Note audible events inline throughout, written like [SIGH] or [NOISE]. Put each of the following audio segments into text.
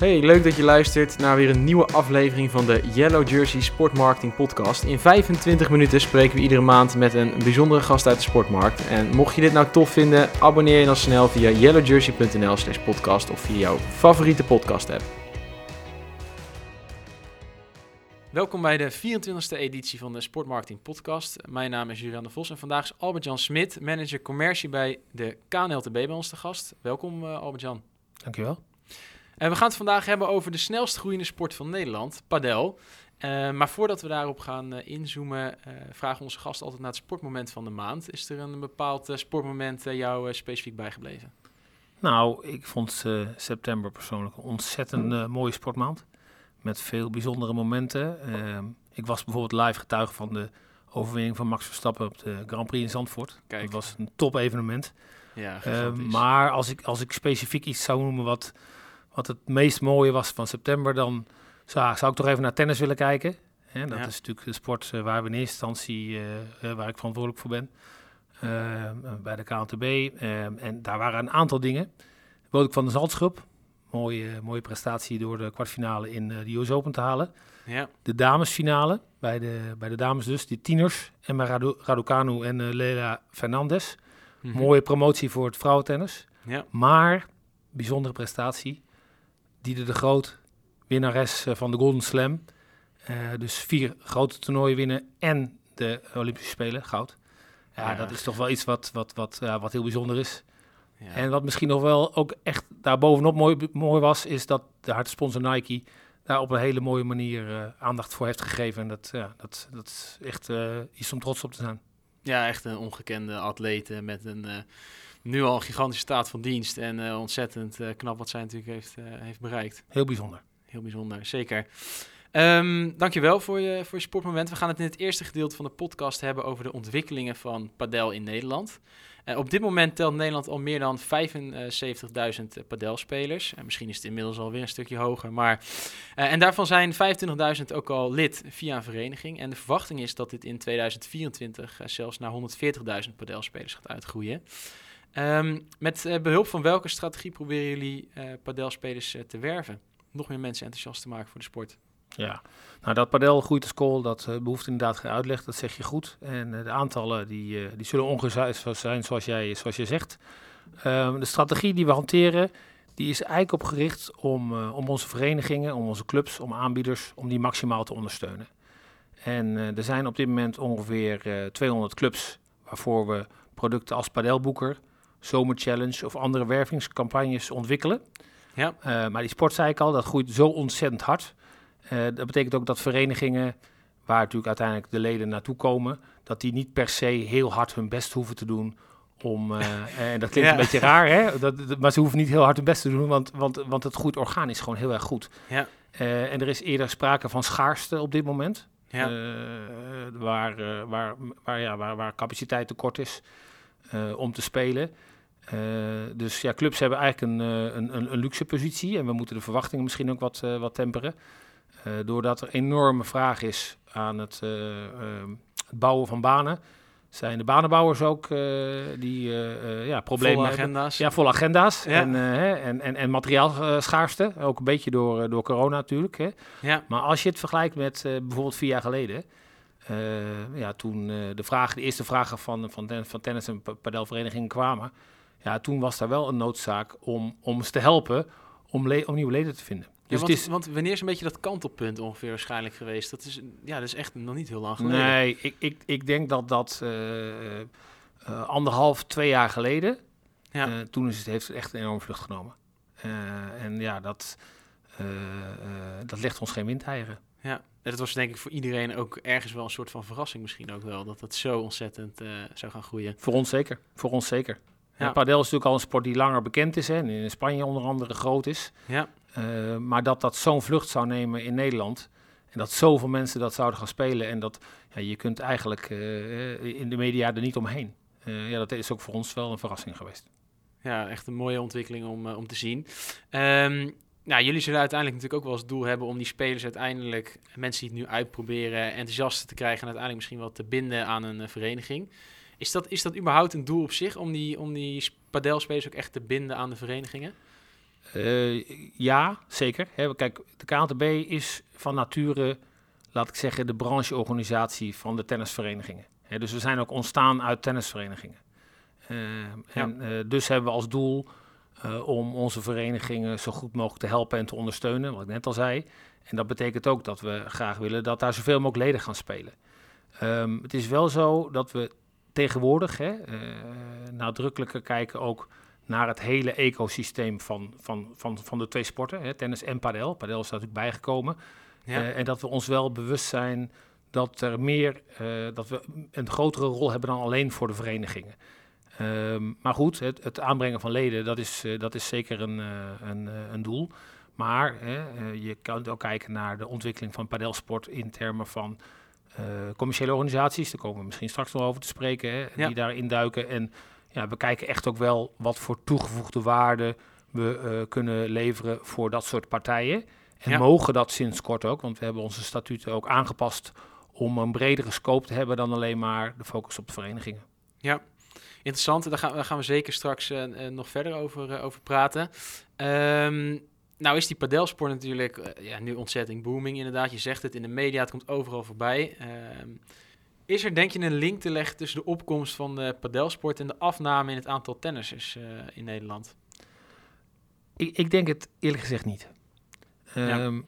Hey, leuk dat je luistert naar weer een nieuwe aflevering van de Yellow Jersey Sportmarketing Podcast. In 25 minuten spreken we iedere maand met een bijzondere gast uit de sportmarkt. En mocht je dit nou tof vinden, abonneer je dan snel via yellowjersey.nl slash podcast of via jouw favoriete podcast app. Welkom bij de 24e editie van de Sportmarketing Podcast. Mijn naam is Julian de Vos en vandaag is Albert-Jan Smit, manager commercie bij de KNLTB bij ons te gast. Welkom uh, Albert-Jan. Dankjewel. En we gaan het vandaag hebben over de snelst groeiende sport van Nederland, padel. Uh, maar voordat we daarop gaan uh, inzoomen, uh, vragen onze gasten altijd naar het sportmoment van de maand. Is er een bepaald sportmoment jou specifiek bijgebleven? Nou, ik vond september persoonlijk een ontzettend mooie sportmaand. Met veel bijzondere momenten. Ehm, ik was bijvoorbeeld live getuige van de overwinning van Max Verstappen op de Grand Prix in Zandvoort. Kijk. Dat was een top evenement. Ja, ehm, maar als ik, als ik specifiek iets zou noemen wat wat het meest mooie was van september, dan zou, zou ik toch even naar tennis willen kijken. Hè, dat is natuurlijk de sport uh, waar we in eerste instantie, uh, waar ik verantwoordelijk voor ben, bij de KNTB. en daar waren een aantal dingen. ik van de Zaltschub, mooie, mooie prestatie door de kwartfinale in de US Open te halen. Ja. De damesfinale, bij de, bij de dames dus, die tieners, Emma Radu, Raducanu en uh, Leila Fernandez. Mhm. Mooie promotie voor het vrouwentennis. Ja. Maar, bijzondere prestatie, Diede de Groot, winnares eh, van de Golden Slam. Uh, dus vier grote toernooien winnen en de Olympische Spelen, goud. Ja, dat is toch wel iets wat, wat, wat, wat heel bijzonder is. Ja. En wat misschien nog wel ook echt daarbovenop mooi, mooi was, is dat de hartsponsor Nike daar op een hele mooie manier uh, aandacht voor heeft gegeven. En dat, ja, dat, dat is echt uh, iets om trots op te zijn. Ja, echt een ongekende atleet met een nu al een gigantische staat van dienst. En uh, ontzettend uh, knap wat zij natuurlijk heeft, uh, heeft bereikt. Heel bijzonder. Heel bijzonder, zeker. Um, dankjewel voor je, voor je sportmoment. We gaan het in het eerste gedeelte van de podcast hebben over de ontwikkelingen van padel in Nederland. Uh, op dit moment telt Nederland al meer dan 75.000 padelspelers. En misschien is het inmiddels alweer een stukje hoger. Maar, uh, en daarvan zijn 25.000 ook al lid via een vereniging. En de verwachting is dat dit in 2024 zelfs naar 140.000 padelspelers gaat uitgroeien. Um, met uh, behulp van welke strategie proberen jullie uh, padelspelers uh, te werven? Nog meer mensen enthousiast te maken voor de sport. Ja, nou dat padel groeit als kool, dat behoeft inderdaad geen uitleg, dat zeg je goed. En de aantallen die, die zullen ongeveer zijn zoals jij, zoals je zegt. Um, de strategie die we hanteren, die is eigenlijk op gericht om, om onze verenigingen, om onze clubs, om aanbieders, om die maximaal te ondersteunen. En er zijn op dit moment ongeveer 200 clubs waarvoor we producten als padelboeker, zomerchallenge of andere wervingscampagnes ontwikkelen. Ja. Uh, maar die sport, zei ik al, dat groeit zo ontzettend hard. Uh, dat betekent ook dat verenigingen, waar natuurlijk uiteindelijk de leden naartoe komen, dat die niet per se heel hard hun best hoeven te doen om, uh, [LAUGHS] en dat klinkt een beetje raar, hè? Dat, maar ze hoeven niet heel hard hun best te doen, want, want, want het groeit organisch gewoon heel erg goed. Ja. en er is eerder sprake van schaarste op dit moment, ja. waar, waar, waar, ja, waar, waar capaciteit tekort is om te spelen. Uh, dus ja, clubs hebben eigenlijk een, uh, een, een, luxe positie en we moeten de verwachtingen misschien ook wat, uh, wat temperen. doordat er enorme vraag is aan het, het, bouwen van banen, zijn de banenbouwers ook die ja, problemen volle agenda's. Ja, volle agenda's ja. En, en, en, en materiaalschaarste, ook een beetje door, door corona natuurlijk. Hè. Ja. Maar als je het vergelijkt met bijvoorbeeld vier jaar geleden, ja, toen de, vraag, de eerste vragen van, van, van tennis- en padelverenigingen kwamen, ja, toen was daar wel een noodzaak om, om ze te helpen om, om nieuwe leden te vinden. Dus want, is, want, wanneer is een beetje dat kantelpunt ongeveer waarschijnlijk geweest? Dat is, ja, dat is echt nog niet heel lang geleden. Nee, ik, ik, ik denk dat dat uh, uh, anderhalf, twee jaar geleden, ja. uh, toen is het, heeft het echt een enorme vlucht genomen. en ja, dat, dat legt ons geen windeieren. Ja, dat was denk ik voor iedereen ook ergens wel een soort van verrassing misschien ook wel, dat dat zo ontzettend zou gaan groeien. Voor ons zeker, voor ons zeker. Ja. Padel is natuurlijk al een sport die langer bekend is hè, en in Spanje onder andere groot is. Ja. Uh, maar dat dat zo'n vlucht zou nemen in Nederland en dat zoveel mensen dat zouden gaan spelen en dat ja, je kunt eigenlijk uh, in de media er niet omheen. Uh, ja, dat is ook voor ons wel een verrassing geweest. Ja, echt een mooie ontwikkeling om, om te zien. Um, nou, jullie zullen uiteindelijk natuurlijk ook wel als doel hebben om die spelers uiteindelijk, mensen die het nu uitproberen, enthousiast te krijgen en uiteindelijk misschien wel te binden aan een vereniging. Is dat, is dat überhaupt een doel op zich om die, om die padelspelers ook echt te binden aan de verenigingen? Uh, ja, zeker. Kijk, de KNTB is van nature, laat ik zeggen, de brancheorganisatie van de tennisverenigingen. Dus we zijn ook ontstaan uit tennisverenigingen. Uh, En dus hebben we als doel om onze verenigingen zo goed mogelijk te helpen en te ondersteunen, wat ik net al zei. En dat betekent ook dat we graag willen dat daar zoveel mogelijk leden gaan spelen. Um, het is wel zo dat we tegenwoordig hè, nadrukkelijker kijken ook naar het hele ecosysteem van, van, van, van de twee sporten, hè, tennis en padel. Padel is natuurlijk bijgekomen. Ja. Uh, en dat we ons wel bewust zijn dat er meer, dat we een grotere rol hebben dan alleen voor de verenigingen. Um, maar goed, het, het, aanbrengen van leden, dat is, uh, dat is zeker een, een, een doel. Maar je kan ook kijken naar de ontwikkeling van padelsport in termen van commerciële organisaties. Daar komen we misschien straks nog over te spreken, hè, ja. die daarin duiken. En ja, we kijken echt ook wel wat voor toegevoegde waarde we kunnen leveren voor dat soort partijen. En mogen dat sinds kort ook, want we hebben onze statuten ook aangepast om een bredere scope te hebben dan alleen maar de focus op de verenigingen. Ja, interessant. Daar gaan, daar gaan we zeker straks uh, nog verder over, uh, over praten. Um, nou is die padelsport natuurlijk ja, nu ontzettend booming inderdaad. Je zegt het in de media, het komt overal voorbij. Um, is er denk je een link te leggen tussen de opkomst van de padelsport en de afname in het aantal tennissers uh, in Nederland? Ik, ik, denk het eerlijk gezegd niet. Um,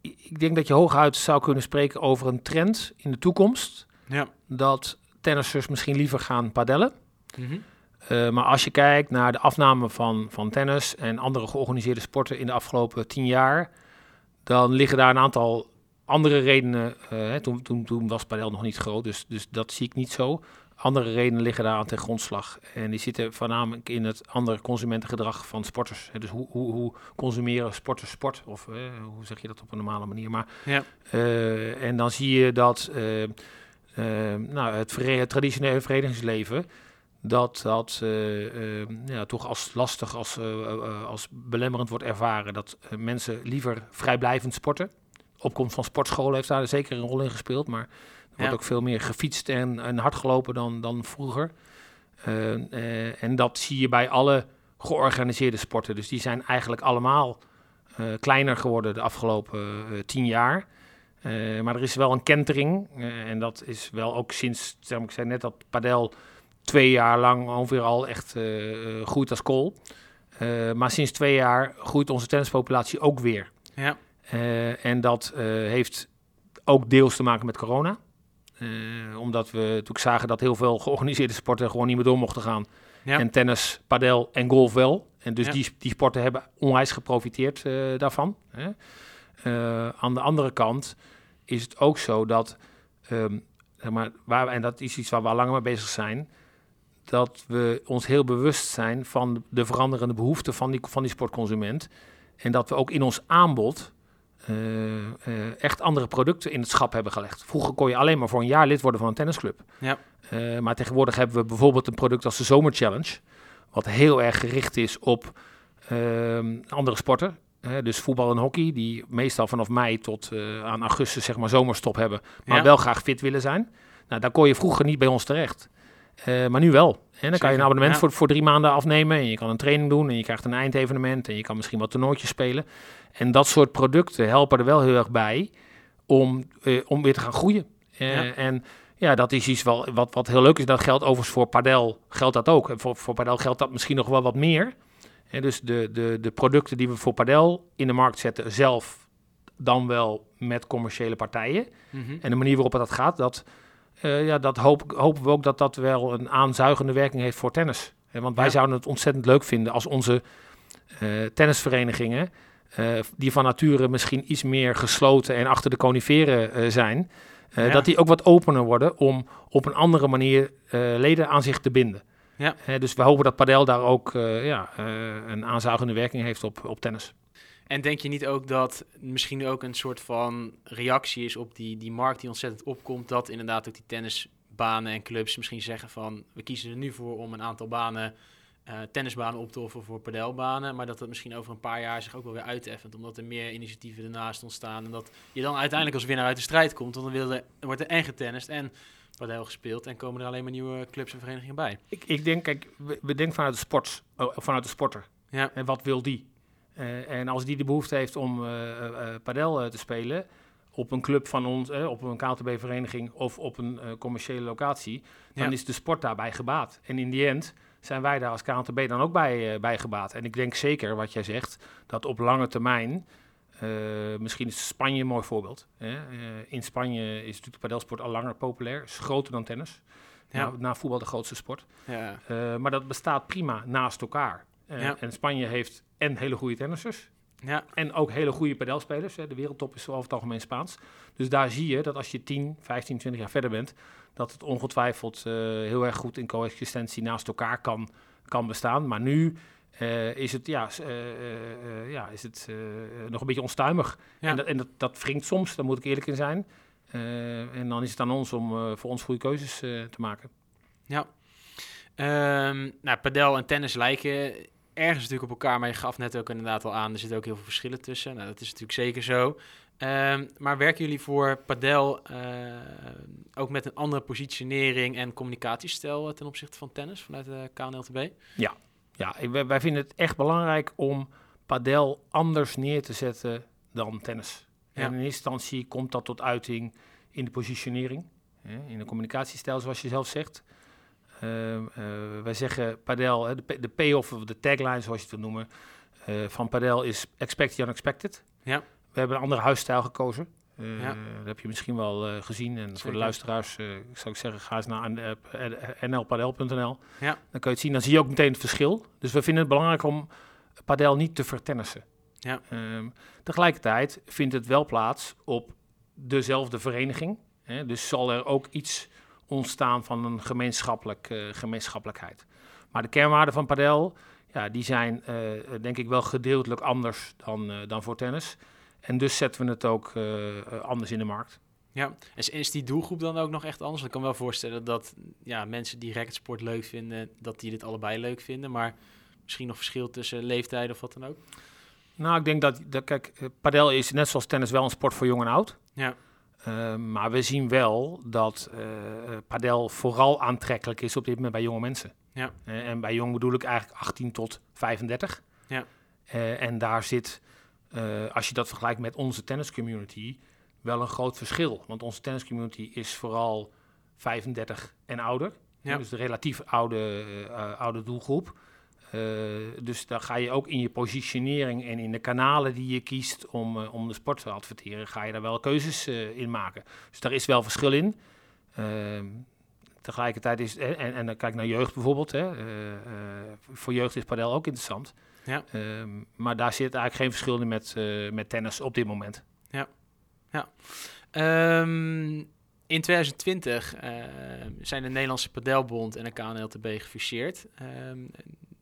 ik denk dat je hooguit zou kunnen spreken over een trend in de toekomst. Ja. Dat tennissers misschien liever gaan padellen. Mm -hmm. uh, maar als je kijkt naar de afname van, van tennis en andere georganiseerde sporten in de afgelopen tien jaar, dan liggen daar een aantal andere redenen, uh, toen, toen, toen was padel nog niet groot, dus, dus dat zie ik niet zo. Andere redenen liggen daar aan ten grondslag. En die zitten voornamelijk in het andere consumentengedrag van sporters. Hè. Dus hoe, hoe, hoe consumeren sporters sport? Of uh, hoe zeg je dat op een normale manier? Maar, ja. en dan zie je dat nou, het, het, traditionele verenigingsleven... dat dat ja, toch als lastig, als, als belemmerend wordt ervaren. Dat mensen liever vrijblijvend sporten opkomst van sportscholen heeft daar zeker een rol in gespeeld. Maar er wordt ook veel meer gefietst en, en hard gelopen dan, dan vroeger. Uh, uh, en dat zie je bij alle georganiseerde sporten. Dus die zijn eigenlijk allemaal uh, kleiner geworden de afgelopen tien jaar. Maar er is wel een kentering. en dat is wel ook sinds, zeg maar, ik zei net dat padel twee jaar lang ongeveer al echt groeit als kool. maar sinds twee jaar groeit onze tennispopulatie ook weer. Ja. En dat heeft ook deels te maken met corona. Omdat we natuurlijk zagen dat heel veel georganiseerde sporten gewoon niet meer door mochten gaan. Ja. En tennis, padel en golf wel. En dus ja. die, die sporten hebben onwijs geprofiteerd daarvan. Hè. Aan de andere kant is het ook zo dat, um, zeg maar, waar, en dat is iets waar we al langer mee bezig zijn, dat we ons heel bewust zijn van de veranderende behoeften van die, van die sportconsument. En dat we ook in ons aanbod uh, uh, echt andere producten in het schap hebben gelegd. Vroeger kon je alleen maar voor een jaar lid worden van een tennisclub. Ja. Uh, maar tegenwoordig hebben we bijvoorbeeld een product als de Zomer Challenge, wat heel erg gericht is op ehm, andere sporten. Dus voetbal en hockey, die meestal vanaf mei tot aan augustus zeg maar zomerstop hebben, maar ja. wel graag fit willen zijn. Nou, daar kon je vroeger niet bij ons terecht. maar nu wel. En dan kan je een abonnement ja. voor, voor drie maanden afnemen. En je kan een training doen. En je krijgt een eindevenement. En je kan misschien wat toernooitjes spelen. En dat soort producten helpen er wel heel erg bij om, eh, om weer te gaan groeien. Ja. En ja, dat is iets wel, wat, wat heel leuk is. Dat geldt overigens voor Padel, geldt dat ook. En voor, voor Padel geldt dat misschien nog wel wat meer. Dus de, de, de producten die we voor Padel in de markt zetten, zelf dan wel met commerciële partijen. Mm -hmm. En de manier waarop dat gaat, dat, uh, ja, dat hoop, hopen we ook dat dat wel een aanzuigende werking heeft voor tennis. want wij ja. zouden het ontzettend leuk vinden als onze uh, tennisverenigingen uh, die van nature misschien iets meer gesloten en achter de coniferen zijn, ja. dat die ook wat opener worden om op een andere manier leden aan zich te binden. Ja. dus we hopen dat padel daar ook ja, een aanzuigende werking heeft op, op tennis. En denk je niet ook dat misschien ook een soort van reactie is op die, die markt die ontzettend opkomt, dat inderdaad ook die tennisbanen en clubs misschien zeggen van we kiezen er nu voor om een aantal banen uh, tennisbanen op te offeren voor padelbanen. Maar dat dat misschien over een paar jaar zich ook wel weer uiteffent. Omdat er meer initiatieven ernaast ontstaan. En dat je dan uiteindelijk als winnaar uit de strijd komt. Want dan wordt er en getennist en padel gespeeld. En komen er alleen maar nieuwe clubs en verenigingen bij. Ik, ik denk, kijk, we, we denken vanuit de sport, oh, vanuit de sporter. Ja. En wat wil die? Eh, en als die de behoefte heeft om eh, padel te spelen op een club van ons, op een KTB-vereniging of op een commerciële locatie, dan Ja. is de sport daarbij gebaat. En in die end zijn wij daar als KNTB dan ook bij, bij gebaat. En ik denk zeker wat jij zegt, dat op lange termijn, eh, misschien is Spanje een mooi voorbeeld. Hè? Eh, in Spanje is natuurlijk de padelsport al langer populair, is groter dan tennis. Ja. Na, na voetbal de grootste sport. Ja. Eh, maar dat bestaat prima naast elkaar. Ja. En Spanje heeft en hele goede tennissers Ja. en ook hele goede padelspelers. Hè. De wereldtop is over het algemeen Spaans. Dus daar zie je dat als je 10, 15, 20 jaar verder bent, dat het ongetwijfeld heel erg goed in coexistentie naast elkaar kan, kan bestaan. Maar nu eh, is het, ja, eh, eh, ja, is het nog een beetje onstuimig. Ja. En, dat, en dat, dat wringt soms, daar moet ik eerlijk in zijn. En dan is het aan ons om voor ons goede keuzes te maken. Ja. Ehm, nou, padel en tennis lijken ergens natuurlijk op elkaar, maar je gaf net ook inderdaad al aan, er zitten ook heel veel verschillen tussen. Nou, dat is natuurlijk zeker zo. Ehm, maar werken jullie voor padel ook met een andere positionering en communicatiestijl ten opzichte van tennis vanuit de KNLTB? Ja, ik- wij, vinden het echt belangrijk om padel anders neer te zetten dan tennis. Ja. En in eerste instantie komt dat tot uiting in de positionering, in de communicatiestijl, zoals je zelf zegt. Ehm, eh, wij zeggen padel, de, de payoff of de tagline, zoals je het wil noemen, eh, van padel is expect the unexpected. Ja. We hebben een andere huisstijl gekozen. Eh, Ja. Dat heb je misschien wel eh, gezien. En voor de luisteraars eh, zou ik zeggen, ga eens naar nlpadel.nl. Ja. Dan kun je het zien. Dan zie je ook meteen het verschil. Dus we vinden het belangrijk om padel niet te vertennissen. Ja. Ehm, tegelijkertijd vindt het wel plaats op dezelfde vereniging. Hè? Dus zal er ook iets ontstaan van een gemeenschappelijk, gemeenschappelijkheid. Maar de kernwaarden van padel, ja, die zijn denk ik wel gedeeltelijk anders dan, dan voor tennis. En dus zetten we het ook eh, eh, anders in de markt. Ja, en is, die doelgroep dan ook nog echt anders? Ik kan me wel voorstellen dat ja, mensen die racketsport leuk vinden, dat die dit allebei leuk vinden, maar misschien nog verschil tussen leeftijden of wat dan ook. Nou, ik denk dat, dat kijk, eh, padel is net zoals tennis wel een sport voor jong en oud. Ja. Maar we zien wel dat padel vooral aantrekkelijk is op dit moment bij jonge mensen. Ja. En bij jong bedoel ik eigenlijk 18 tot 35. Ja. En daar zit, eh, als je dat vergelijkt met onze tenniscommunity, wel een groot verschil. Want onze tenniscommunity is vooral 35 en ouder. Ja. Dus de relatief oude, eh, oude doelgroep. Eh, dus daar ga je ook in je positionering en in de kanalen die je kiest om, om de sport te adverteren, ga je daar wel keuzes in maken. Dus daar is wel verschil in. Ehm, tegelijkertijd is, en, en, dan kijk naar jeugd bijvoorbeeld. Hè, voor jeugd is padel ook interessant. Ja. Ehm, maar daar zit eigenlijk geen verschil in met, eh, met tennis op dit moment. Ehm, in 2020 eh, zijn de Nederlandse Padelbond en de KNLTB gefuseerd. Ehm,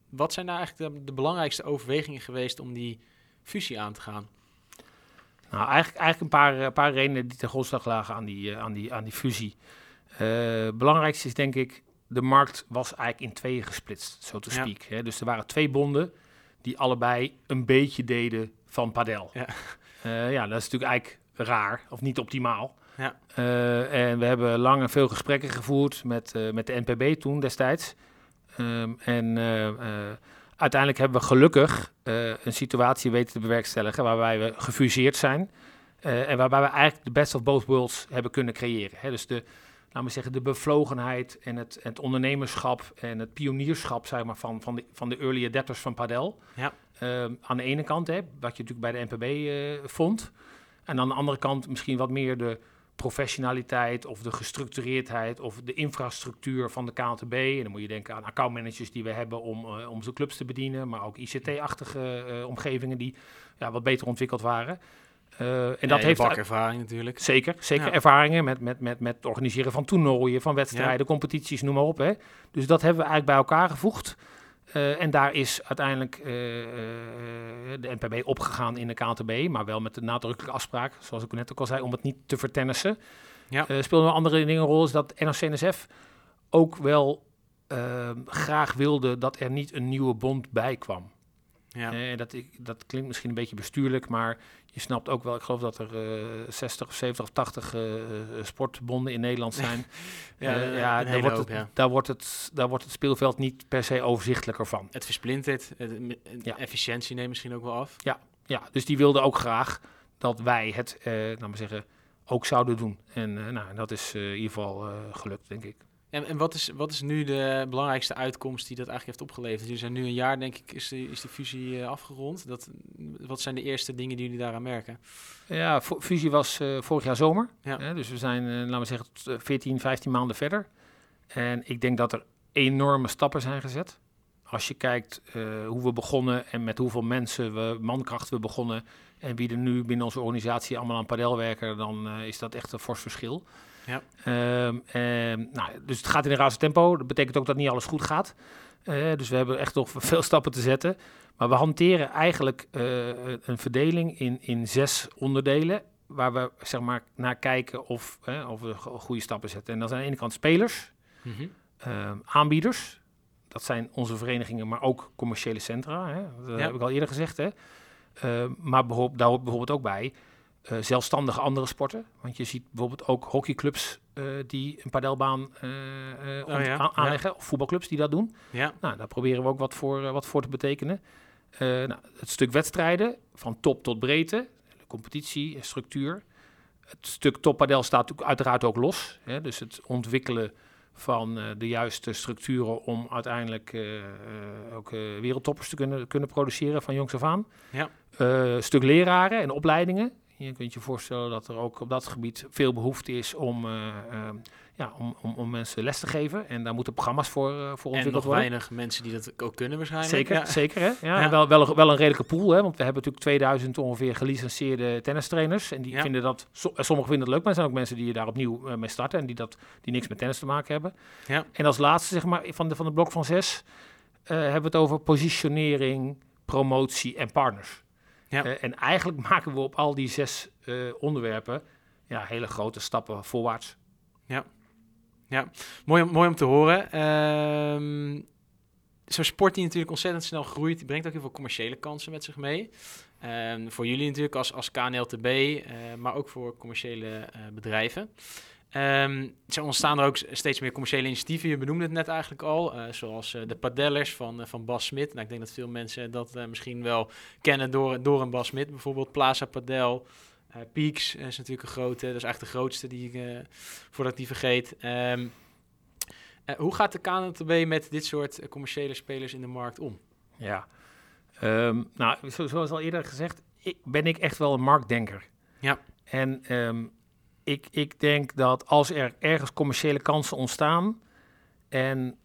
wat zijn nou eigenlijk de, de belangrijkste overwegingen geweest om die fusie aan te gaan? Nou, eigenlijk, eigenlijk een paar, eh, paar redenen die ten grondslag lagen aan die, aan die, aan die fusie. Belangrijkste is denk ik, de markt was eigenlijk in tweeën gesplitst, zo te Ja. speak. Hè? Dus er waren twee bonden die allebei een beetje deden van padel. Ja. Eh, ja, dat is natuurlijk eigenlijk raar, of niet optimaal. Ja. Eh, en we hebben lang en veel gesprekken gevoerd met, eh, met de NPB toen destijds. Ehm, en uiteindelijk hebben we gelukkig een situatie weten te bewerkstelligen waarbij we gefuseerd zijn. en waarbij we eigenlijk de best of both worlds hebben kunnen creëren. Hè? Dus de, laten we zeggen, de bevlogenheid en het, het ondernemerschap en het pionierschap zeg maar, van, van, de, van de early adapters van Padel. Ja. Ehm, aan de ene kant, hè, wat je natuurlijk bij de NPB eh, vond. En aan de andere kant misschien wat meer de professionaliteit of de gestructureerdheid of de infrastructuur van de KNTB. En dan moet je denken aan accountmanagers die we hebben om, eh, om zo'n clubs te bedienen, maar ook ICT-achtige eh, omgevingen die ja, wat beter ontwikkeld waren. Eh, en dat heeft bakervaring natuurlijk. Zeker, zeker Ja. ervaringen met, met, met, met het organiseren van toernooien, van wedstrijden, competities, noem maar op. Hè. Dus dat hebben we eigenlijk bij elkaar gevoegd. Eh, en daar is uiteindelijk eh, de NPB opgegaan in de KNTB, maar wel met de nadrukkelijke afspraak, zoals ik net ook al zei, om het niet te vertennissen. Ja. Speelden nog andere dingen een rol, is dat NOC-NSF ook wel graag wilde dat er niet een nieuwe bond bij kwam. Ja. Eh, dat, dat klinkt misschien een beetje bestuurlijk, maar je snapt ook wel, ik geloof dat er eh 60 of 70 of 80 eh, eh, sportbonden in Nederland [LAUGHS] zijn. Ja, Eh, ja, daar, wordt hoop, het, ja. daar, wordt het, daar wordt het speelveld niet per se overzichtelijker van. Het versplintert, Ja. efficiëntie neemt misschien ook wel af. Ja, dus die wilden ook graag dat wij het, eh nou maar zeggen, ook zouden doen. En eh, nou, dat is eh, in ieder geval eh, gelukt, denk ik. En, en wat, is, wat is nu de belangrijkste uitkomst die dat eigenlijk heeft opgeleverd? Jullie zijn nu een jaar, denk ik, is, die- is die fusie eh, afgerond. Dat, wat zijn de eerste dingen die jullie daaraan merken? Ja, fu- fusie was eh, vorig jaar zomer. Ja. Hè, dus we zijn, eh, laten we zeggen, tot, eh, 14, 15 maanden verder. En ik denk dat er enorme stappen zijn gezet. Als je kijkt hoe we begonnen en met hoeveel mensen, we, mankracht we begonnen... en wie er nu binnen onze organisatie allemaal aan padel werken... dan is dat echt een fors verschil. Ja. Ehm, ehm, nou, dus het gaat in een razend tempo. Dat betekent ook dat niet alles goed gaat. Eh, dus we hebben echt nog [LAUGHS] veel stappen te zetten. Maar we hanteren eigenlijk eh, een verdeling in, in zes onderdelen. Waar we zeg maar, naar kijken of, of we go- goede stappen zetten. En dat zijn aan de ene kant spelers, Mhm. eh, aanbieders. Dat zijn onze verenigingen, maar ook commerciële centra. Hè? Dat Ja. heb ik al eerder gezegd. Hè? Maar daar hoort bijvoorbeeld ook bij eh, zelfstandige andere sporten. Want je ziet bijvoorbeeld ook hockeyclubs eh, die een padelbaan eh, Oh ja, ja. aanleggen. Of voetbalclubs die dat doen. Ja, Nou, daar proberen we ook wat voor, wat voor te betekenen. Nou, het stuk wedstrijden, van top tot breedte, de competitie, structuur. Het stuk toppadel staat uiteraard ook los. Hè, dus het ontwikkelen van de juiste structuren om uiteindelijk ook wereldtoppers te kunnen, kunnen produceren van jongs af aan. Ja. Stuk leraren en opleidingen. Je kunt je voorstellen dat er ook op dat gebied veel behoefte is om, eh, eh, ja, om, om, om mensen les te geven. En daar moeten programma's voor, eh, voor en ontwikkeld nog worden. weinig mensen die dat ook kunnen waarschijnlijk. Zeker, Ja. zeker hè? Ja, Ja. en Wel, wel, wel een redelijke pool, hè? want we hebben natuurlijk 2000 ongeveer gelicenseerde tennistrainers. En die Ja. vinden dat, so- sommigen vinden het leuk, maar er zijn ook mensen die daar opnieuw mee starten en die, dat, die niks met tennis te maken hebben. Ja. En als laatste, zeg maar, van de, van de blok van zes, hebben we het over positionering, promotie en partners. Ja. Eh, en eigenlijk [LAUGHS] maken we op al die zes eh, onderwerpen ja, hele grote stappen voorwaarts. Mooi, om- mooi om te horen. Ehm, Zo'n sport die natuurlijk ontzettend snel groeit, die brengt ook heel veel commerciële kansen met zich mee. Ehm, voor jullie natuurlijk als, als KNLTB, eh, maar ook voor commerciële bedrijven. Ehm zo ontstaan er ook steeds meer commerciële initiatieven. Je benoemde het net eigenlijk al, eh, zoals eh, de padellers van, eh, van Bas Smit. Nou, ik denk dat veel mensen dat misschien wel kennen door, door een Bas Smit. Bijvoorbeeld Plaza Padel, Peaks is natuurlijk een grote, dat is eigenlijk de grootste die ik, voordat ik die vergeet. Ehm, eh, hoe gaat de KNLTB met dit soort commerciële spelers in de markt om? Ja, Ehm, nou, zo, zoals al eerder gezegd, ik, ben ik echt wel een marktdenker. Ja. En ik, ik denk dat als er ergens commerciële kansen ontstaan en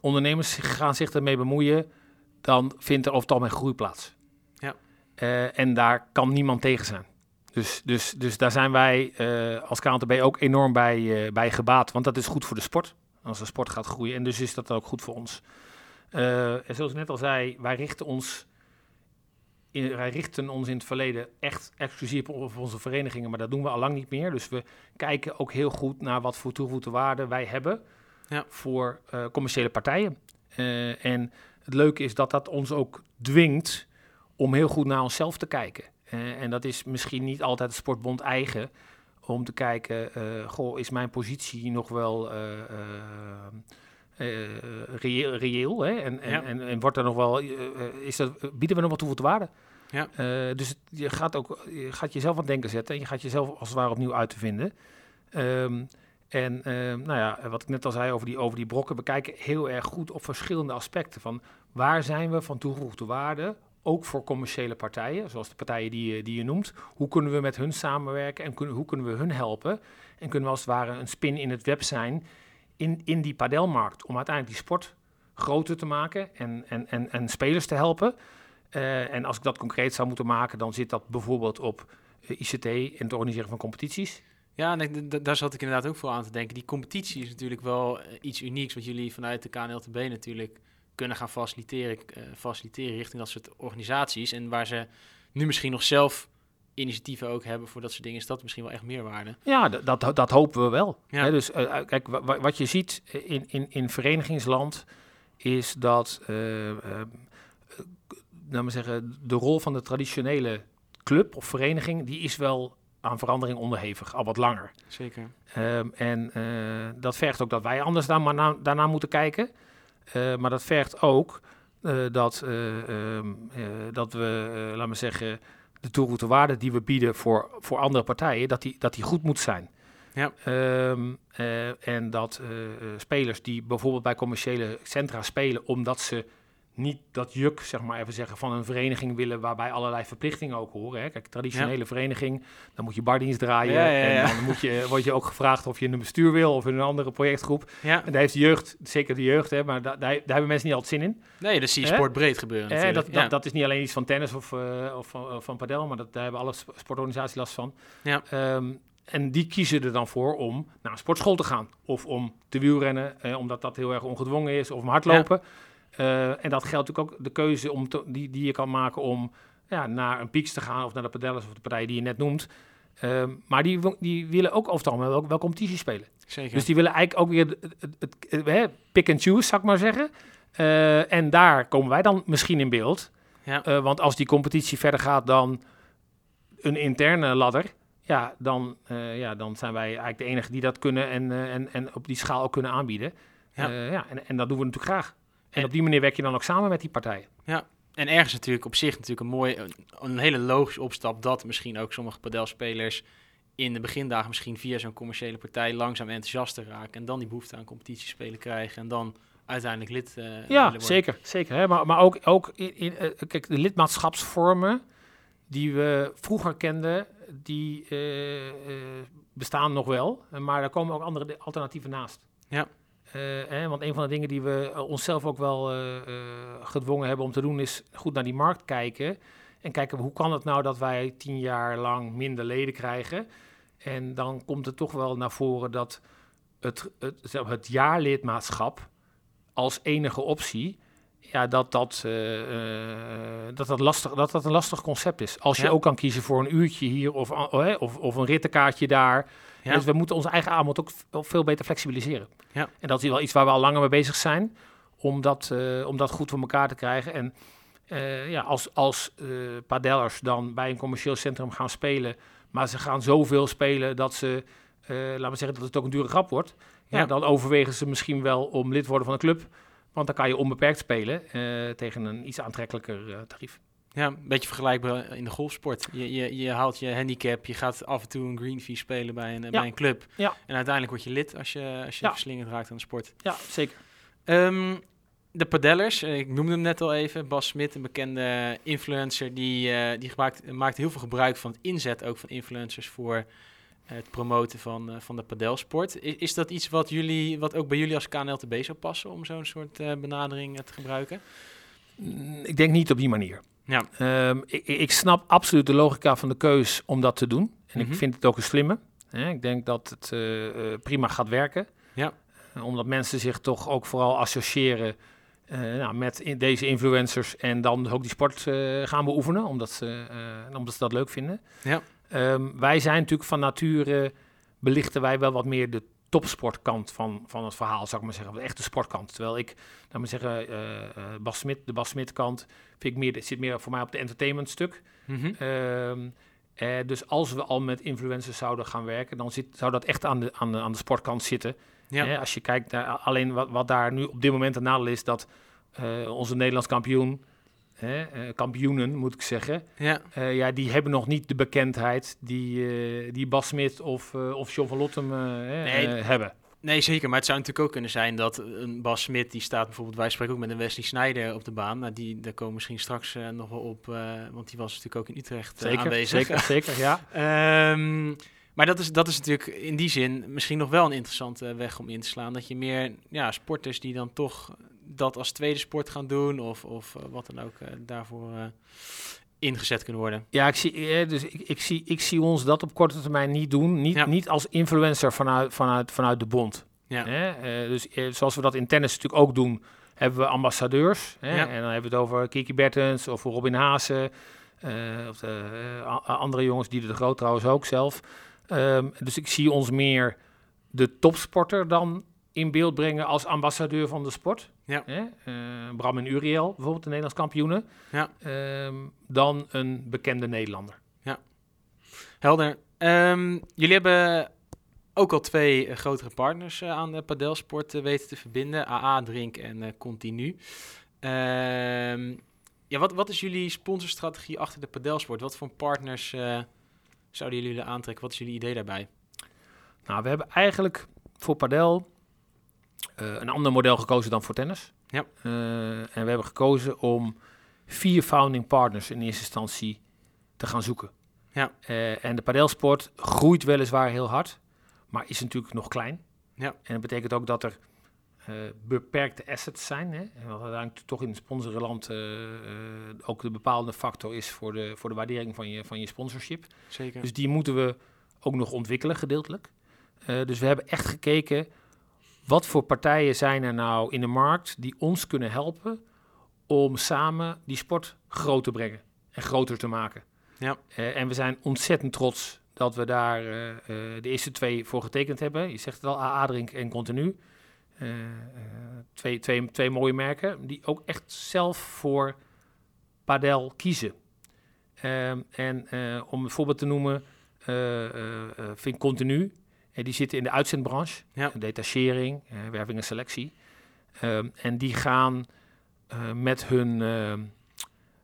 ondernemers zich- gaan zich ermee bemoeien, dan vindt er over het algemeen groei plaats. Ja. Eh, en daar kan niemand tegen zijn. Dus, dus, dus daar zijn wij eh, als KNTB ook enorm bij, eh, bij gebaat, want dat is goed voor de sport. Als de sport gaat groeien en dus is dat ook goed voor ons. En zoals ik net al zei, wij richten ons wij richten ons in het verleden echt exclusief op, onze verenigingen, maar dat doen we al lang niet meer. Dus we kijken ook heel goed naar wat voor toegevoegde waarde wij hebben Ja. voor eh, commerciële partijen. Eh, en het leuke is dat dat ons ook dwingt om heel goed naar onszelf te kijken. Eh, en dat is misschien niet altijd de sportbond eigen, om te kijken, goh, is mijn positie nog wel reëel, reëel hè? En, en, Ja. en, en wordt er nog wel, is dat, bieden we nog wat toegevoegde waarde? Eh, dus je gaat ook, gaat jezelf aan het denken zetten en je gaat jezelf als het ware opnieuw uit te vinden. Ehm, en ehm, nou ja, wat ik net al zei over die, over die brokken, we kijken heel erg goed op verschillende aspecten van waar zijn we van toegevoegde waarde, ook voor commerciële partijen, zoals de partijen die, die je noemt. Hoe kunnen we met hun samenwerken en hoe kunnen we hun helpen? En kunnen we als het ware een spin in het web zijn in, in die padelmarkt, om uiteindelijk die sport groter te maken en, en, en, en spelers te helpen. Eh, en als ik dat concreet zou moeten maken, dan zit dat bijvoorbeeld op eh, ICT en het organiseren van competities. Ja, daar zat ik inderdaad ook voor aan te denken. Die competitie is natuurlijk wel eh, iets unieks, wat jullie vanuit de KNLTB natuurlijk kunnen gaan faciliteren, faciliteren richting dat soort organisaties. En waar ze nu misschien nog zelf initiatieven ook hebben voor dat soort dingen, is dat misschien wel echt meerwaarde. Ja, dat, dat hopen we wel. Ja. Dus kijk, wa- wa- wat je ziet in, in, in verenigingsland is dat maar zeggen, de rol van de traditionele club of vereniging, die is wel aan verandering onderhevig, al wat langer. Zeker. Ehm, en eh, dat vergt ook dat wij anders daar maar na- daarna moeten kijken. Eh, maar dat vergt ook eh, dat, eh, ehm, eh, dat we, laten we zeggen, de toegevoegde waarde die we bieden voor, voor andere partijen, dat die, dat die goed moet zijn. Ja. Ehm, eh, en dat spelers die bijvoorbeeld bij commerciële centra spelen, omdat ze niet dat juk, zeg maar even zeggen, van een vereniging willen waarbij allerlei verplichtingen ook horen. Hè. Kijk, traditionele vereniging, dan moet je bardienst draaien Ja, en dan moet je, word je ook gevraagd of je in een bestuur wil of in een andere projectgroep. Ja. En daar heeft de jeugd, zeker de jeugd, hè, maar da- daar, daar hebben mensen niet altijd zin in. Nee, dat zie je Hè? sportbreed gebeuren Eh, natuurlijk. dat, dat, dat is niet alleen iets van tennis of, eh, of van, uh, van padel, maar dat, daar hebben alle sp- sportorganisaties last van. Ja. Ehm, en die kiezen er dan voor om naar een sportschool te gaan. Of om te wielrennen, eh, omdat dat heel erg ongedwongen is. Of om hardlopen. Eh, en dat geldt natuurlijk ook de keuze om te- die, die je kan maken om ja, naar een Pieks te gaan. Of naar de padellers of de partijen die je net noemt. Ehm, maar die, die willen ook over het algemeen wel, wel competitie spelen. Zeker. Dus die willen eigenlijk ook weer het, het, het- het- hè, pick and choose, zou ik maar zeggen. Eh, en daar komen wij dan misschien in beeld. Ja. Eh, want als die competitie verder gaat dan een interne ladder, ja, dan, ja, dan zijn wij eigenlijk de enige die dat kunnen en, en, en op die schaal ook kunnen aanbieden. Ja. Ja. ja, en, en dat doen we natuurlijk graag. En, En- op die manier werk je dan ook samen met die partijen. En ergens natuurlijk op zich natuurlijk een mooi, een, hele logische opstap dat misschien ook sommige padelspelers in de begindagen misschien via zo'n commerciële partij langzaam enthousiaster raken en dan die behoefte aan competitiespelen krijgen en dan uiteindelijk lid eh, Ja, zeker. zeker hè? Maar, maar ook, ook in, in, eh, kijk, de lidmaatschapsvormen die we vroeger kenden, die eh, bestaan nog wel. Maar er komen ook andere de- alternatieven naast. Ja. Eh, hè, want een van de dingen die we eh, onszelf ook wel eh, gedwongen hebben om te doen, is goed naar die markt kijken. En kijken hoe kan het nou dat wij tien jaar lang minder leden krijgen. En dan komt het toch wel naar voren dat het, het, het jaarlidmaatschap als enige optie, ja, dat dat, dat, dat, lastig, dat dat een lastig concept is. Als je Ja. ook kan kiezen voor een uurtje hier of, of, of een rittenkaartje daar. Ja. Dus we moeten onze eigen aanbod ook veel beter flexibiliseren. Ja. En dat is wel iets waar we al langer mee bezig zijn, om dat, eh, om dat goed voor elkaar te krijgen. En eh, ja, als, als eh padellers dan bij een commercieel centrum gaan spelen, maar ze gaan zoveel spelen dat ze, laten we zeggen dat het ook een dure grap wordt, ja. Ja. dan overwegen ze misschien wel om lid worden van een club. Want dan kan je onbeperkt spelen tegen een iets aantrekkelijker tarief. Ja, een beetje vergelijkbaar in de golfsport. Je, je, je haalt je handicap, je gaat af en toe een green fee spelen bij een, eh, Ja. bij een club. Ja. En uiteindelijk word je lid als je, als je Ja. verslingerd raakt aan de sport. Ja, zeker. Ehm, de padellers, eh, ik noemde hem net al even. Bas Smit, een bekende influencer, die, eh, die gebruikt, maakt heel veel gebruik van het inzet ook van influencers voor het promoten van, eh, van de padelsport. Is, is dat iets wat, jullie, wat ook bij jullie als KNLTB zou passen om zo'n soort eh, benadering eh, te gebruiken? Mm, Ik denk niet op die manier. Ja. Ehm, ik, ik snap absoluut de logica van de keus om dat te doen. En Mhm. ik vind het ook een slimme. Hè? Ik denk dat het eh, eh, prima gaat werken. Ja. Eh, omdat mensen zich toch ook vooral associëren nou, met in deze influencers en dan ook die sport gaan beoefenen, omdat ze, omdat ze dat leuk vinden. Ja. Ehm, wij zijn natuurlijk van nature, belichten wij wel wat meer de topsportkant van, van het verhaal, zou ik maar zeggen, de echte sportkant. Terwijl ik, laat maar zeggen, eh, eh, Bas Smit, de Bas Smit kant, vind ik meer, zit meer voor mij op de entertainment stuk. Mhm. Ehm, eh, dus als we al met influencers zouden gaan werken, dan zit, zou dat echt aan de, aan de, aan de sportkant zitten. Ja. Als je kijkt naar alleen wat, wat daar nu op dit moment een nadeel is, dat onze Nederlands kampioen, hè, eh, kampioenen moet ik zeggen, ja. eh, ja, die hebben nog niet de bekendheid die, eh, die Bas Smit of, eh, of John van Lottem Nee, hebben. Nee, zeker. Maar het zou natuurlijk ook kunnen zijn dat een Bas Smit, die staat bijvoorbeeld, wij spreken ook met een Wesley Sneijder op de baan. Nou, die, daar komen we misschien straks nog wel op, want die was natuurlijk ook in Utrecht Zeker, aanwezig. zeker, zeker, ja. [LAUGHS] Ehm, maar dat is, dat is natuurlijk in die zin misschien nog wel een interessante weg om in te slaan. Dat je meer ja, sporters die dan toch dat als tweede sport gaan doen of, of eh, wat dan ook eh, daarvoor eh, ingezet kunnen worden. Ja, ik zie, dus ik, ik, zie, ik zie ons dat op korte termijn niet doen. Niet, Ja. niet als influencer vanuit, vanuit, vanuit de bond. Ja. Hè? Dus zoals we dat in tennis natuurlijk ook doen, hebben we ambassadeurs. Hè? Ja. En dan hebben we het over Kiki Bertens of Robin Haase. of de, andere jongens, die de Groot trouwens ook zelf. Ehm, dus ik zie ons meer de topsporter dan in beeld brengen als ambassadeur van de sport. Ja. Hè? Eh, Bram en Uriel, bijvoorbeeld de Nederlands kampioenen. Ja. Ehm, dan een bekende Nederlander. Helder. Ehm, jullie hebben ook al twee eh, grotere partners eh, aan de padelsport weten te verbinden. AA Drink en Continu. Ehm, ja, wat, wat is jullie sponsorstrategie achter de padelsport? Wat voor partners zouden jullie aantrekken? Wat is jullie idee daarbij? Nou, we hebben eigenlijk voor padel een ander model gekozen dan voor tennis. Ja. Eh, en we hebben gekozen om vier founding partners in eerste instantie te gaan zoeken. Ja. Eh, en de padelsport groeit weliswaar heel hard, maar is natuurlijk nog klein. Ja. En dat betekent ook dat er eh, beperkte assets zijn. Hè? En wat uiteindelijk toch in het sponsorenland eh, eh, ook de bepaalde factor is voor de, voor de waardering van je, van je sponsorship. Zeker. Dus die moeten we ook nog ontwikkelen, gedeeltelijk. Eh, dus we hebben echt gekeken, wat voor partijen zijn er nou in de markt die ons kunnen helpen om samen die sport groot te brengen en groter te maken. Ja. Eh, en we zijn ontzettend trots dat we daar eh, eh, de eerste twee voor getekend hebben. Je zegt het al, AA Drink en Continu. Twee, twee, twee mooie merken die ook echt zelf voor padel kiezen. Ehm, en om een voorbeeld te noemen, vind ik Continu. Die zitten in de uitzendbranche, Ja. detachering, werving en selectie. Ehm, en die gaan eh, met hun ehm,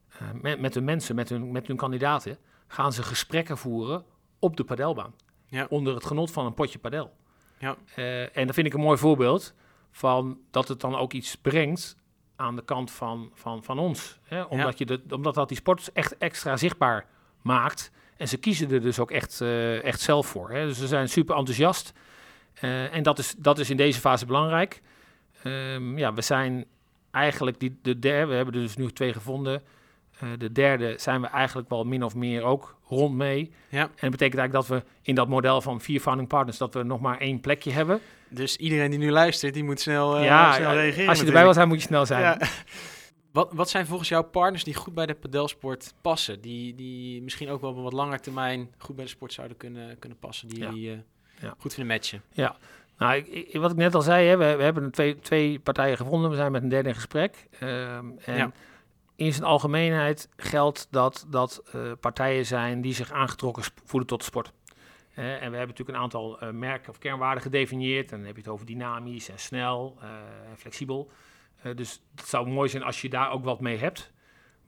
eh, met, met hun mensen, met hun, met hun kandidaten, gaan ze gesprekken voeren op de padelbaan. Ja. Onder het genot van een potje padel. Ja. Eh, en dat vind ik een mooi voorbeeld van dat het dan ook iets brengt aan de kant van, van, van ons. Hè? Omdat, je de, omdat dat die sport echt extra zichtbaar maakt. En ze kiezen er dus ook echt, eh, echt zelf voor. Hè? Dus ze zijn super enthousiast. Eh, en dat is, dat is in deze fase belangrijk. Ehm, ja, we zijn eigenlijk die, de derde, we hebben er dus nu twee gevonden. Eh, de derde zijn we eigenlijk wel min of meer ook rond mee. Ja. En dat betekent eigenlijk dat we in dat model van vier founding partners, dat we nog maar één plekje hebben. Dus iedereen die nu luistert, die moet snel, ja, snel ja, reageren. als je erbij wil zijn, moet je snel zijn. [LAUGHS] Ja. Wat, wat zijn volgens jou partners die goed bij de padelsport passen? Die, die misschien ook wel op een wat langer termijn goed bij de sport zouden kunnen, kunnen passen? Die Ja. jullie eh, Ja. goed vinden matchen? Nou, ik, wat ik net al zei, hè, we, we hebben twee, twee partijen gevonden. We zijn met een derde in gesprek. Ehm, en Ja. in zijn algemeenheid geldt dat dat eh, partijen zijn die zich aangetrokken voelen tot de sport. En we hebben natuurlijk een aantal eh, merken of kernwaarden gedefinieerd. En dan heb je het over dynamisch en snel en flexibel. Dus het zou mooi zijn als je daar ook wat mee hebt.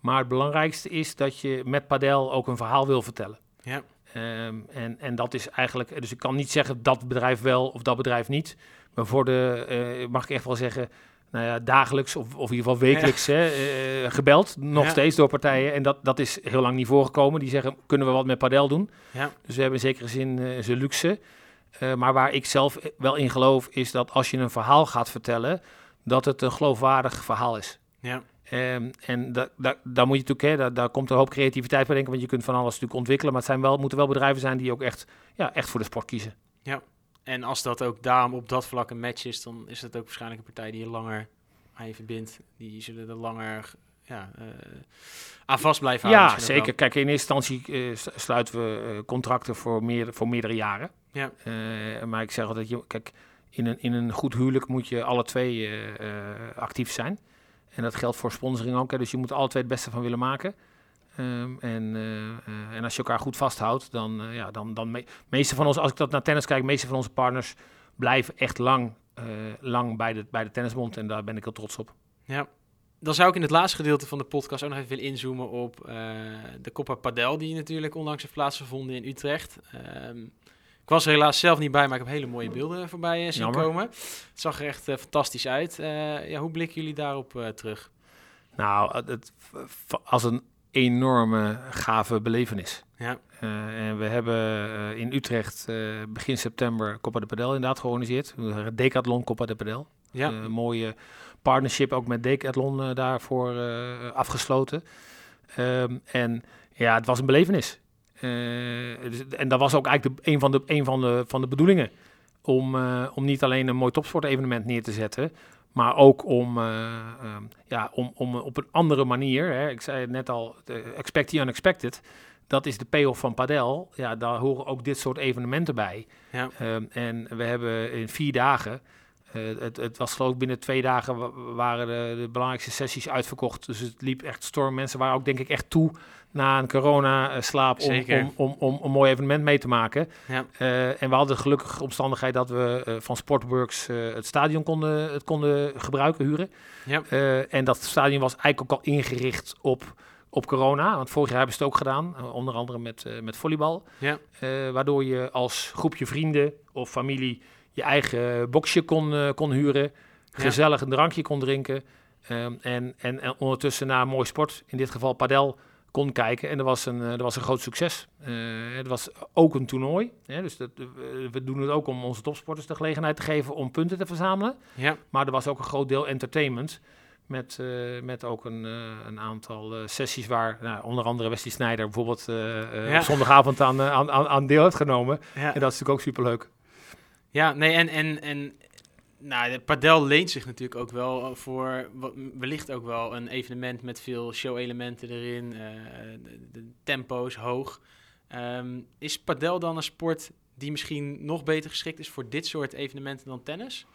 Maar het belangrijkste is dat je met padel ook een verhaal wil vertellen. Ja. Ehm, en, en dat is eigenlijk, dus ik kan niet zeggen dat bedrijf wel of dat bedrijf niet. Maar voor de, eh, mag ik echt wel zeggen, nou ja, dagelijks of, of in ieder geval wekelijks hè, eh, gebeld. Nog Ja. steeds door partijen. En dat, dat is heel lang niet voorgekomen. Die zeggen, kunnen we wat met padel doen? Ja. Dus we hebben in zekere zin zijn luxe. Maar waar ik zelf wel in geloof, is dat als je een verhaal gaat vertellen, dat het een geloofwaardig verhaal is. Ja. Ehm, en da, da, daar moet je natuurlijk, hè, daar, daar komt een hoop creativiteit bij denken, want je kunt van alles natuurlijk ontwikkelen, maar het zijn wel, moeten wel bedrijven zijn die ook echt, ja, echt voor de sport kiezen. En als dat ook daarom op dat vlak een match is, dan is dat ook waarschijnlijk een partij die je langer aan je verbindt. Die zullen er langer ja, eh, aan vast blijven houden. Ja, zeker. Kijk, in eerste instantie eh, sluiten we eh, contracten voor, meer, voor meerdere jaren. Ja. Maar ik zeg altijd, kijk, in een, in een goed huwelijk moet je alle twee eh, eh, actief zijn. En dat geldt voor sponsoring ook. Hè. Dus je moet er alle twee het beste van willen maken. Ehm, en, eh, en als je elkaar goed vasthoudt, dan, ja, dan, dan me, meeste van ons, als ik dat naar tennis kijk, meeste van onze partners blijven echt lang, lang bij, de, bij de tennisbond. En daar ben ik heel trots op. Ja. Dan zou ik in het laatste gedeelte van de podcast ook nog even willen inzoomen op de Coppa Padel, die natuurlijk onlangs heeft plaatsgevonden in Utrecht. Ehm, ik was er helaas zelf niet bij, maar ik heb hele mooie beelden voorbij eh, zien Jammer. komen. Het zag er echt eh, fantastisch uit. Eh, ja, hoe blikken jullie daarop terug? Nou, het, als een enorme gave belevenis. Ja. En we hebben in Utrecht begin september Copa de Padel inderdaad georganiseerd. Decathlon Copa de Padel. Ja, Een mooie partnership ook met Decathlon daarvoor afgesloten. Ehm, en ja, het was een belevenis. Eh, dus- en dat was ook eigenlijk de, een, van de, een van, de, van de bedoelingen. Om, eh, om niet alleen een mooi topsportevenement neer te zetten, maar ook om, eh, ehm, ja, om, om op een andere manier, hè, ik zei het net al, expect the unexpected, dat is de payoff van padel. Ja, daar horen ook dit soort evenementen bij. ja, Ehm, en we hebben in vier dagen Eh, het, het was geloof ik binnen twee dagen wa- waren de, de belangrijkste sessies uitverkocht. Dus het liep echt storm. Mensen waren ook denk ik echt toe na een corona-slaap om, om, om, om een mooi evenement mee te maken. Ja. Eh, en we hadden de gelukkige omstandigheid dat we eh, van Sportworks het stadion konden, het konden gebruiken, huren. Ja. En dat stadion was eigenlijk ook al ingericht op, op corona. Want vorig jaar hebben ze het ook gedaan, onder andere met, eh, met volleybal. Ja. Waardoor je als groepje vrienden of familie je eigen boxje kon, eh, kon huren. Gezellig een drankje kon drinken. ehm, en, en, en ondertussen naar een mooi sport, in dit geval padel, kon kijken. En dat was een, eh, dat was een groot succes. Eh, het was ook een toernooi. Hè, dus dat, eh, we doen het ook om onze topsporters de gelegenheid te geven om punten te verzamelen. Ja. Maar er was ook een groot deel entertainment. Met, eh, met ook een, eh, een aantal eh, sessies waar nou, onder andere Wesley Snijder bijvoorbeeld eh, eh, Ja. op zondagavond aan, eh, aan, aan, aan deel heeft genomen. Ja. En dat is natuurlijk ook superleuk. Ja, nee, en, en, en nou, de padel leent zich natuurlijk ook wel voor wellicht ook wel een evenement met veel show-elementen erin, eh, de tempo's hoog. Ehm, is padel dan een sport die misschien nog beter geschikt is voor dit soort evenementen dan tennis?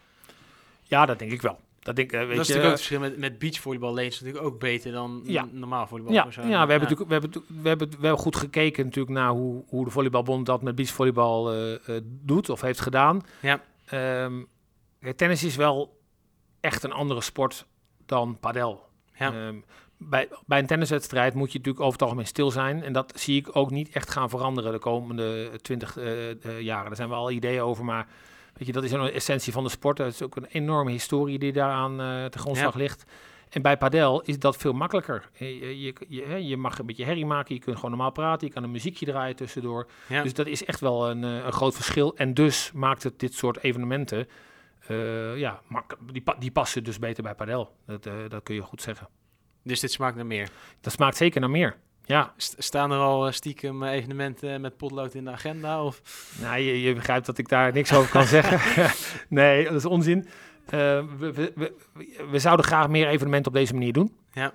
Ja, dat denk ik wel. Dat, denk, eh, weet dat is je, natuurlijk ook het verschil met, met beachvolleybal leent natuurlijk ook beter dan Ja. normaal volleybal. Ja, zo. ja, we hebben natuurlijk we hebben, we hebben wel goed gekeken natuurlijk naar hoe, hoe de volleybalbond dat met beachvolleybal eh, eh, doet of heeft gedaan. Ja. Ehm, kijk, tennis is wel echt een andere sport dan padel. Ja. Ehm, bij, bij een tenniswedstrijd moet je natuurlijk over het algemeen stil zijn. En dat zie ik ook niet echt gaan veranderen de komende twintig eh, eh, jaren. Daar zijn wel al ideeën over, maar weet je, dat is een essentie van de sport. Het is ook een enorme historie die daaraan eh ten grondslag ligt. En bij padel is dat veel makkelijker. Je, je, je, mag een beetje herrie maken, je kunt gewoon normaal praten, je kan een muziekje draaien tussendoor. Ja. Dus dat is echt wel een, eh, een groot verschil. En dus maakt het dit soort evenementen, eh, ja, die, die passen dus beter bij padel. Dat, dat kun je goed zeggen. Dus dit smaakt naar meer. Dat smaakt zeker naar meer. Ja, St- staan er al eh, stiekem eh, evenementen met potlood in de agenda? Of? nou, je, je begrijpt dat ik daar niks over kan zeggen. [LAUGHS] nee, dat is onzin. Eh, we, we, we, we zouden graag meer evenementen op deze manier doen. Ja.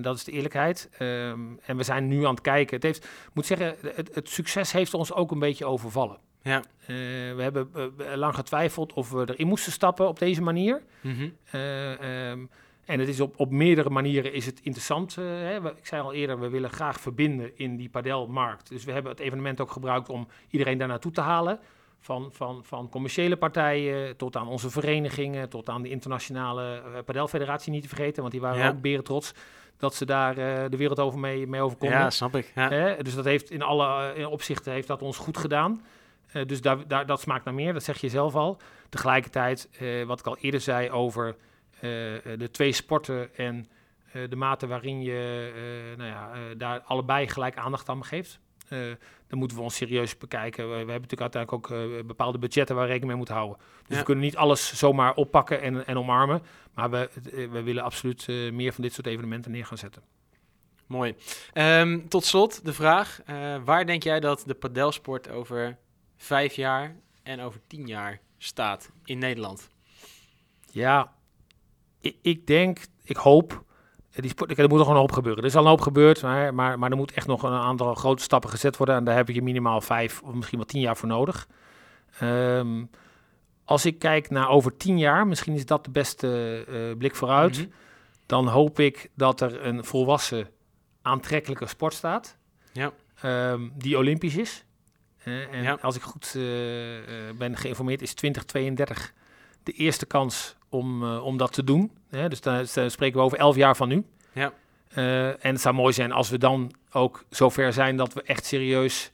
Dat is de eerlijkheid. Ehm, en we zijn nu aan het kijken. Het heeft, moet zeggen, het, het succes heeft ons ook een beetje overvallen. Ja. We hebben lang getwijfeld of we erin moesten stappen op deze manier. Ehm, en het is op, op meerdere manieren is het interessant. eh, hè. Ik zei al eerder, we willen graag verbinden in die padelmarkt. Dus we hebben het evenement ook gebruikt om iedereen daar naartoe te halen. Van, van, van commerciële partijen tot aan onze verenigingen, tot aan de internationale eh, padelfederatie niet te vergeten. Want die waren Ja. ook beren trots dat ze daar eh, de wereld over mee, mee over konden. Ja, snap ik. Ja. Dus dat heeft in alle opzichten heeft dat ons goed gedaan. Dus daar, daar, dat smaakt naar meer, dat zeg je zelf al. Tegelijkertijd, wat ik al eerder zei over de twee sporten en eh, de mate waarin je eh, nou ja, eh, daar allebei gelijk aandacht aan geeft. eh, dan moeten we ons serieus bekijken. We, we hebben natuurlijk uiteindelijk ook eh, bepaalde budgetten waar we rekening mee moeten houden. Dus Ja. we kunnen niet alles zomaar oppakken en, en omarmen. Maar we, eh, we willen absoluut eh, meer van dit soort evenementen neer gaan zetten. Mooi. Ehm, tot slot de vraag: eh, waar denk jij dat de padelsport over vijf jaar en over tien jaar staat in Nederland? Ja, ik, ik denk, ik hoop. Die sport, er moet nog een hoop gebeuren. Er is al een hoop gebeurd, maar, maar, maar er moet echt nog een aantal grote stappen gezet worden. En daar heb je minimaal vijf of misschien wel tien jaar voor nodig. Ehm, als ik kijk naar over tien jaar, misschien is dat de beste eh, blik vooruit. Mhm. Dan hoop ik dat er een volwassen, aantrekkelijke sport staat. Ja. Ehm, die olympisch is. Eh, en Ja. als ik goed eh, ben geïnformeerd, is 2032 de eerste kans om, eh, om dat te doen. Hè? Dus daar daar spreken we over elf jaar van nu. Ja. Eh, en het zou mooi zijn als we dan ook zover zijn dat we echt serieus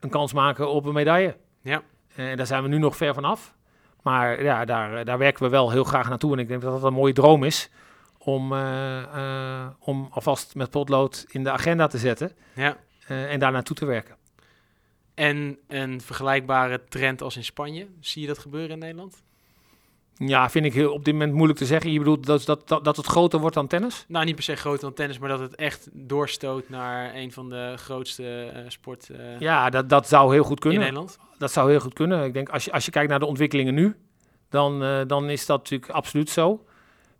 een kans maken op een medaille. Ja. Eh, En daar zijn we nu nog ver van af. Maar ja, daar, daar werken we wel heel graag naartoe. En ik denk dat dat een mooie droom is om, om alvast met potlood in de agenda te zetten Ja. en daar naartoe te werken. En een vergelijkbare trend als in Spanje. Zie je dat gebeuren in Nederland? Ja, vind ik heel, op dit moment moeilijk te zeggen. Je bedoelt dat, dat, dat, dat het groter wordt dan tennis? Nou, niet per se groter dan tennis, maar dat het echt doorstoot naar een van de grootste eh sport eh, Ja, dat, dat zou heel goed in kunnen. Nederland. Dat zou heel goed kunnen. Ik denk, als je, als je kijkt naar de ontwikkelingen nu, dan, eh, dan is dat natuurlijk absoluut zo.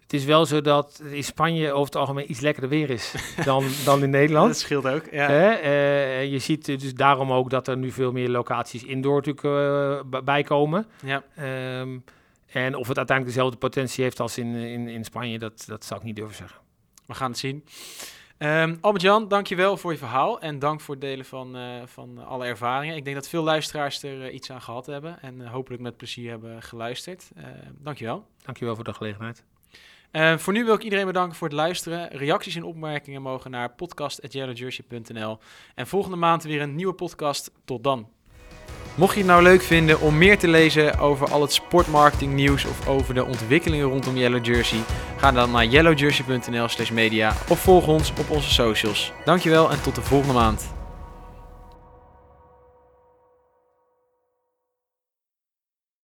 Het is wel zo dat in Spanje over het algemeen iets lekkerder weer is [LAUGHS] dan, dan in Nederland. Dat scheelt ook. Ja. Hè? Eh, je ziet dus daarom ook dat er nu veel meer locaties indoor natuurlijk eh, b- bij komen. ja. Ehm, En of het uiteindelijk dezelfde potentie heeft als in, in, in Spanje, dat, dat zou ik niet durven zeggen. We gaan het zien. Um, Albert-Jan, dankjewel voor je verhaal en dank voor het delen van, uh, van alle ervaringen. Ik denk dat veel luisteraars er uh, iets aan gehad hebben en uh, hopelijk met plezier hebben geluisterd. dankjewel. Dankjewel voor de gelegenheid. voor nu wil ik iedereen bedanken voor het luisteren. Reacties en opmerkingen mogen naar podcast.yellowjersey.nl En volgende maand weer een nieuwe podcast. Tot dan. Mocht je het nou leuk vinden om meer te lezen over al het sportmarketing nieuws of over de ontwikkelingen rondom Yellow Jersey, ga dan naar yellowjersey.nl/media of volg ons op onze socials. Dankjewel en tot de volgende maand.